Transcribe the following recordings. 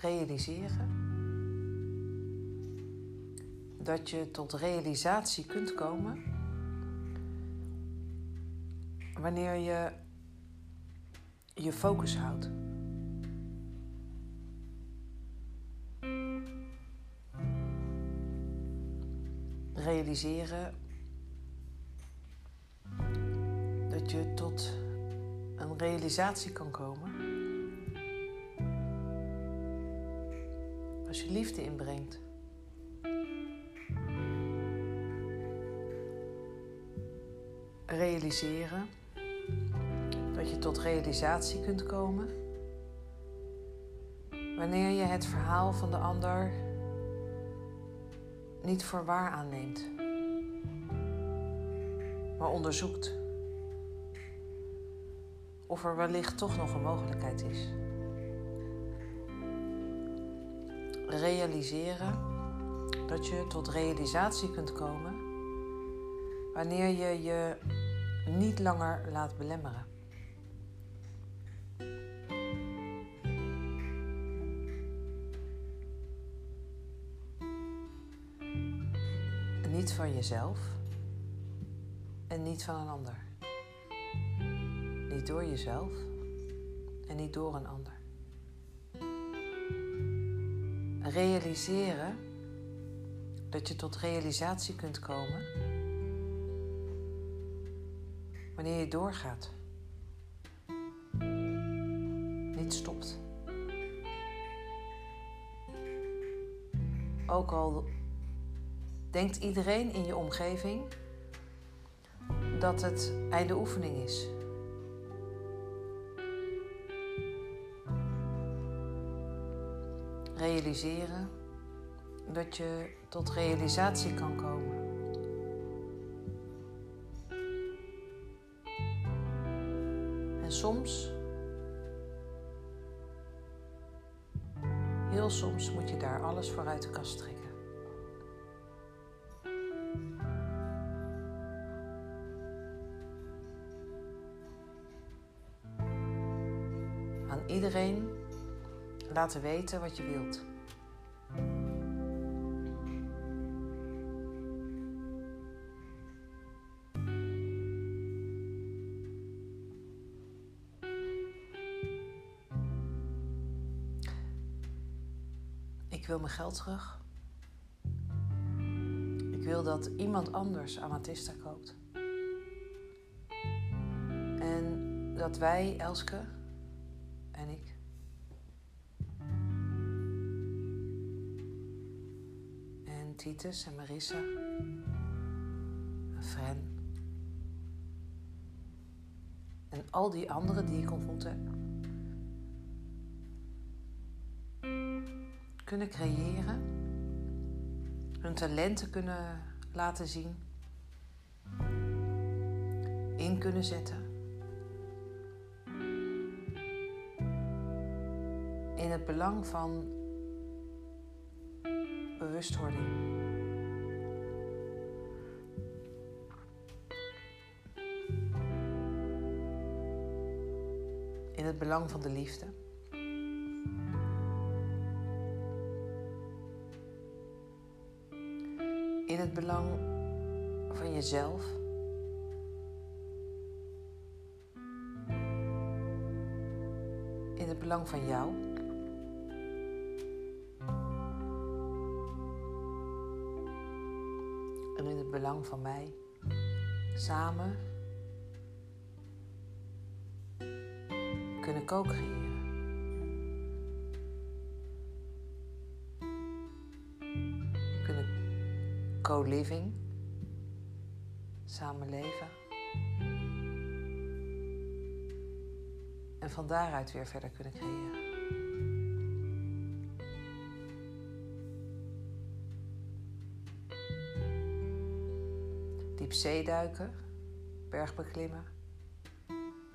realiseren dat je tot realisatie kunt komen wanneer je je focus houdt. Realiseren dat je tot een realisatie kan komen liefde inbrengt. Realiseren dat je tot realisatie kunt komen wanneer je het verhaal van de ander niet voor waar aanneemt, maar onderzoekt of er wellicht toch nog een mogelijkheid is. Realiseren dat je tot realisatie kunt komen wanneer je je niet langer laat belemmeren. Niet van jezelf en niet van een ander. Niet door jezelf en niet door een ander. Realiseren dat je tot realisatie kunt komen wanneer je doorgaat. Niet stopt. Ook al denkt iedereen in je omgeving dat het einde oefening is. Realiseren dat je tot realisatie kan komen. En soms, heel soms, moet je daar alles voor uit de kast trekken. Aan iedereen laten weten wat je wilt. Ik wil mijn geld terug. Ik wil dat iemand anders Amatista koopt. En dat wij, Elske Titus en Marissa, en Fren en al die anderen die ik ontmoet heb, kunnen creëren, hun talenten kunnen laten zien, in kunnen zetten. In het belang van bewustwording. In het belang van de liefde. In het belang van jezelf. In het belang van jou. En in het belang van mij. Samen kunnen co-creëren. Kunnen co-living, samen leven. En van daaruit weer verder kunnen creëren. Diep zee duiken, bergbeklimmen,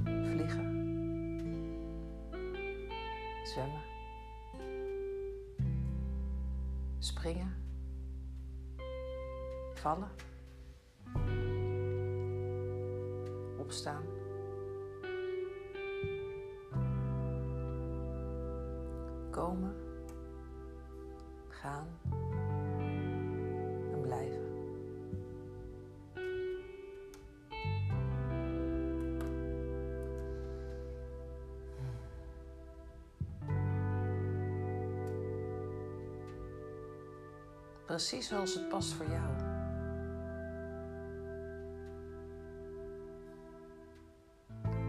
vliegen, zwemmen, springen, vallen, opstaan, komen, gaan en blijven. Precies zoals het past voor jou.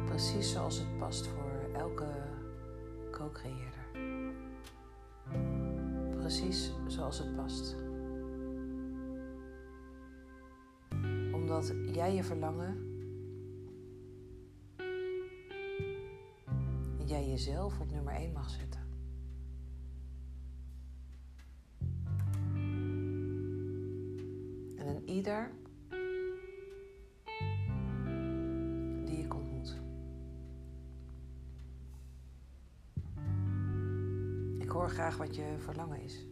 Precies zoals het past voor elke co-creëerder. Precies zoals het past. Omdat jij je verlangen en jij jezelf op nummer 1 mag zetten. Ieder die ik ontmoet. Ik hoor graag wat je verlangen is.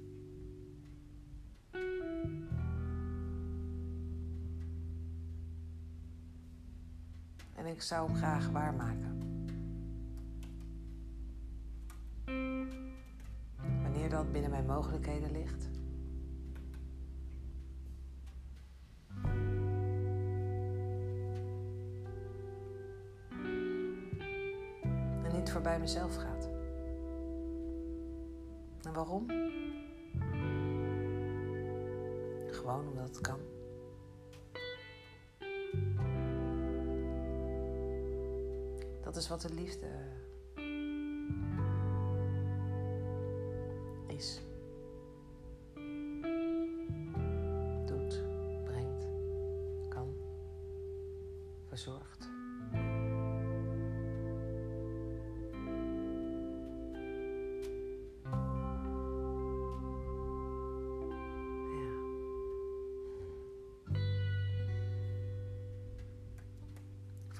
En ik zou hem graag waarmaken. Wanneer dat binnen mijn mogelijkheden ligt. Voorbij mezelf gaat. En waarom? Gewoon omdat het kan. Dat is wat de liefde is. Doet, brengt, kan, verzorgt.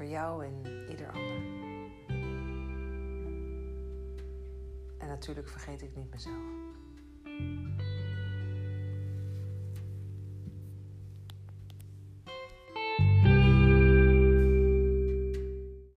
Voor jou en ieder ander. En natuurlijk vergeet ik niet mezelf.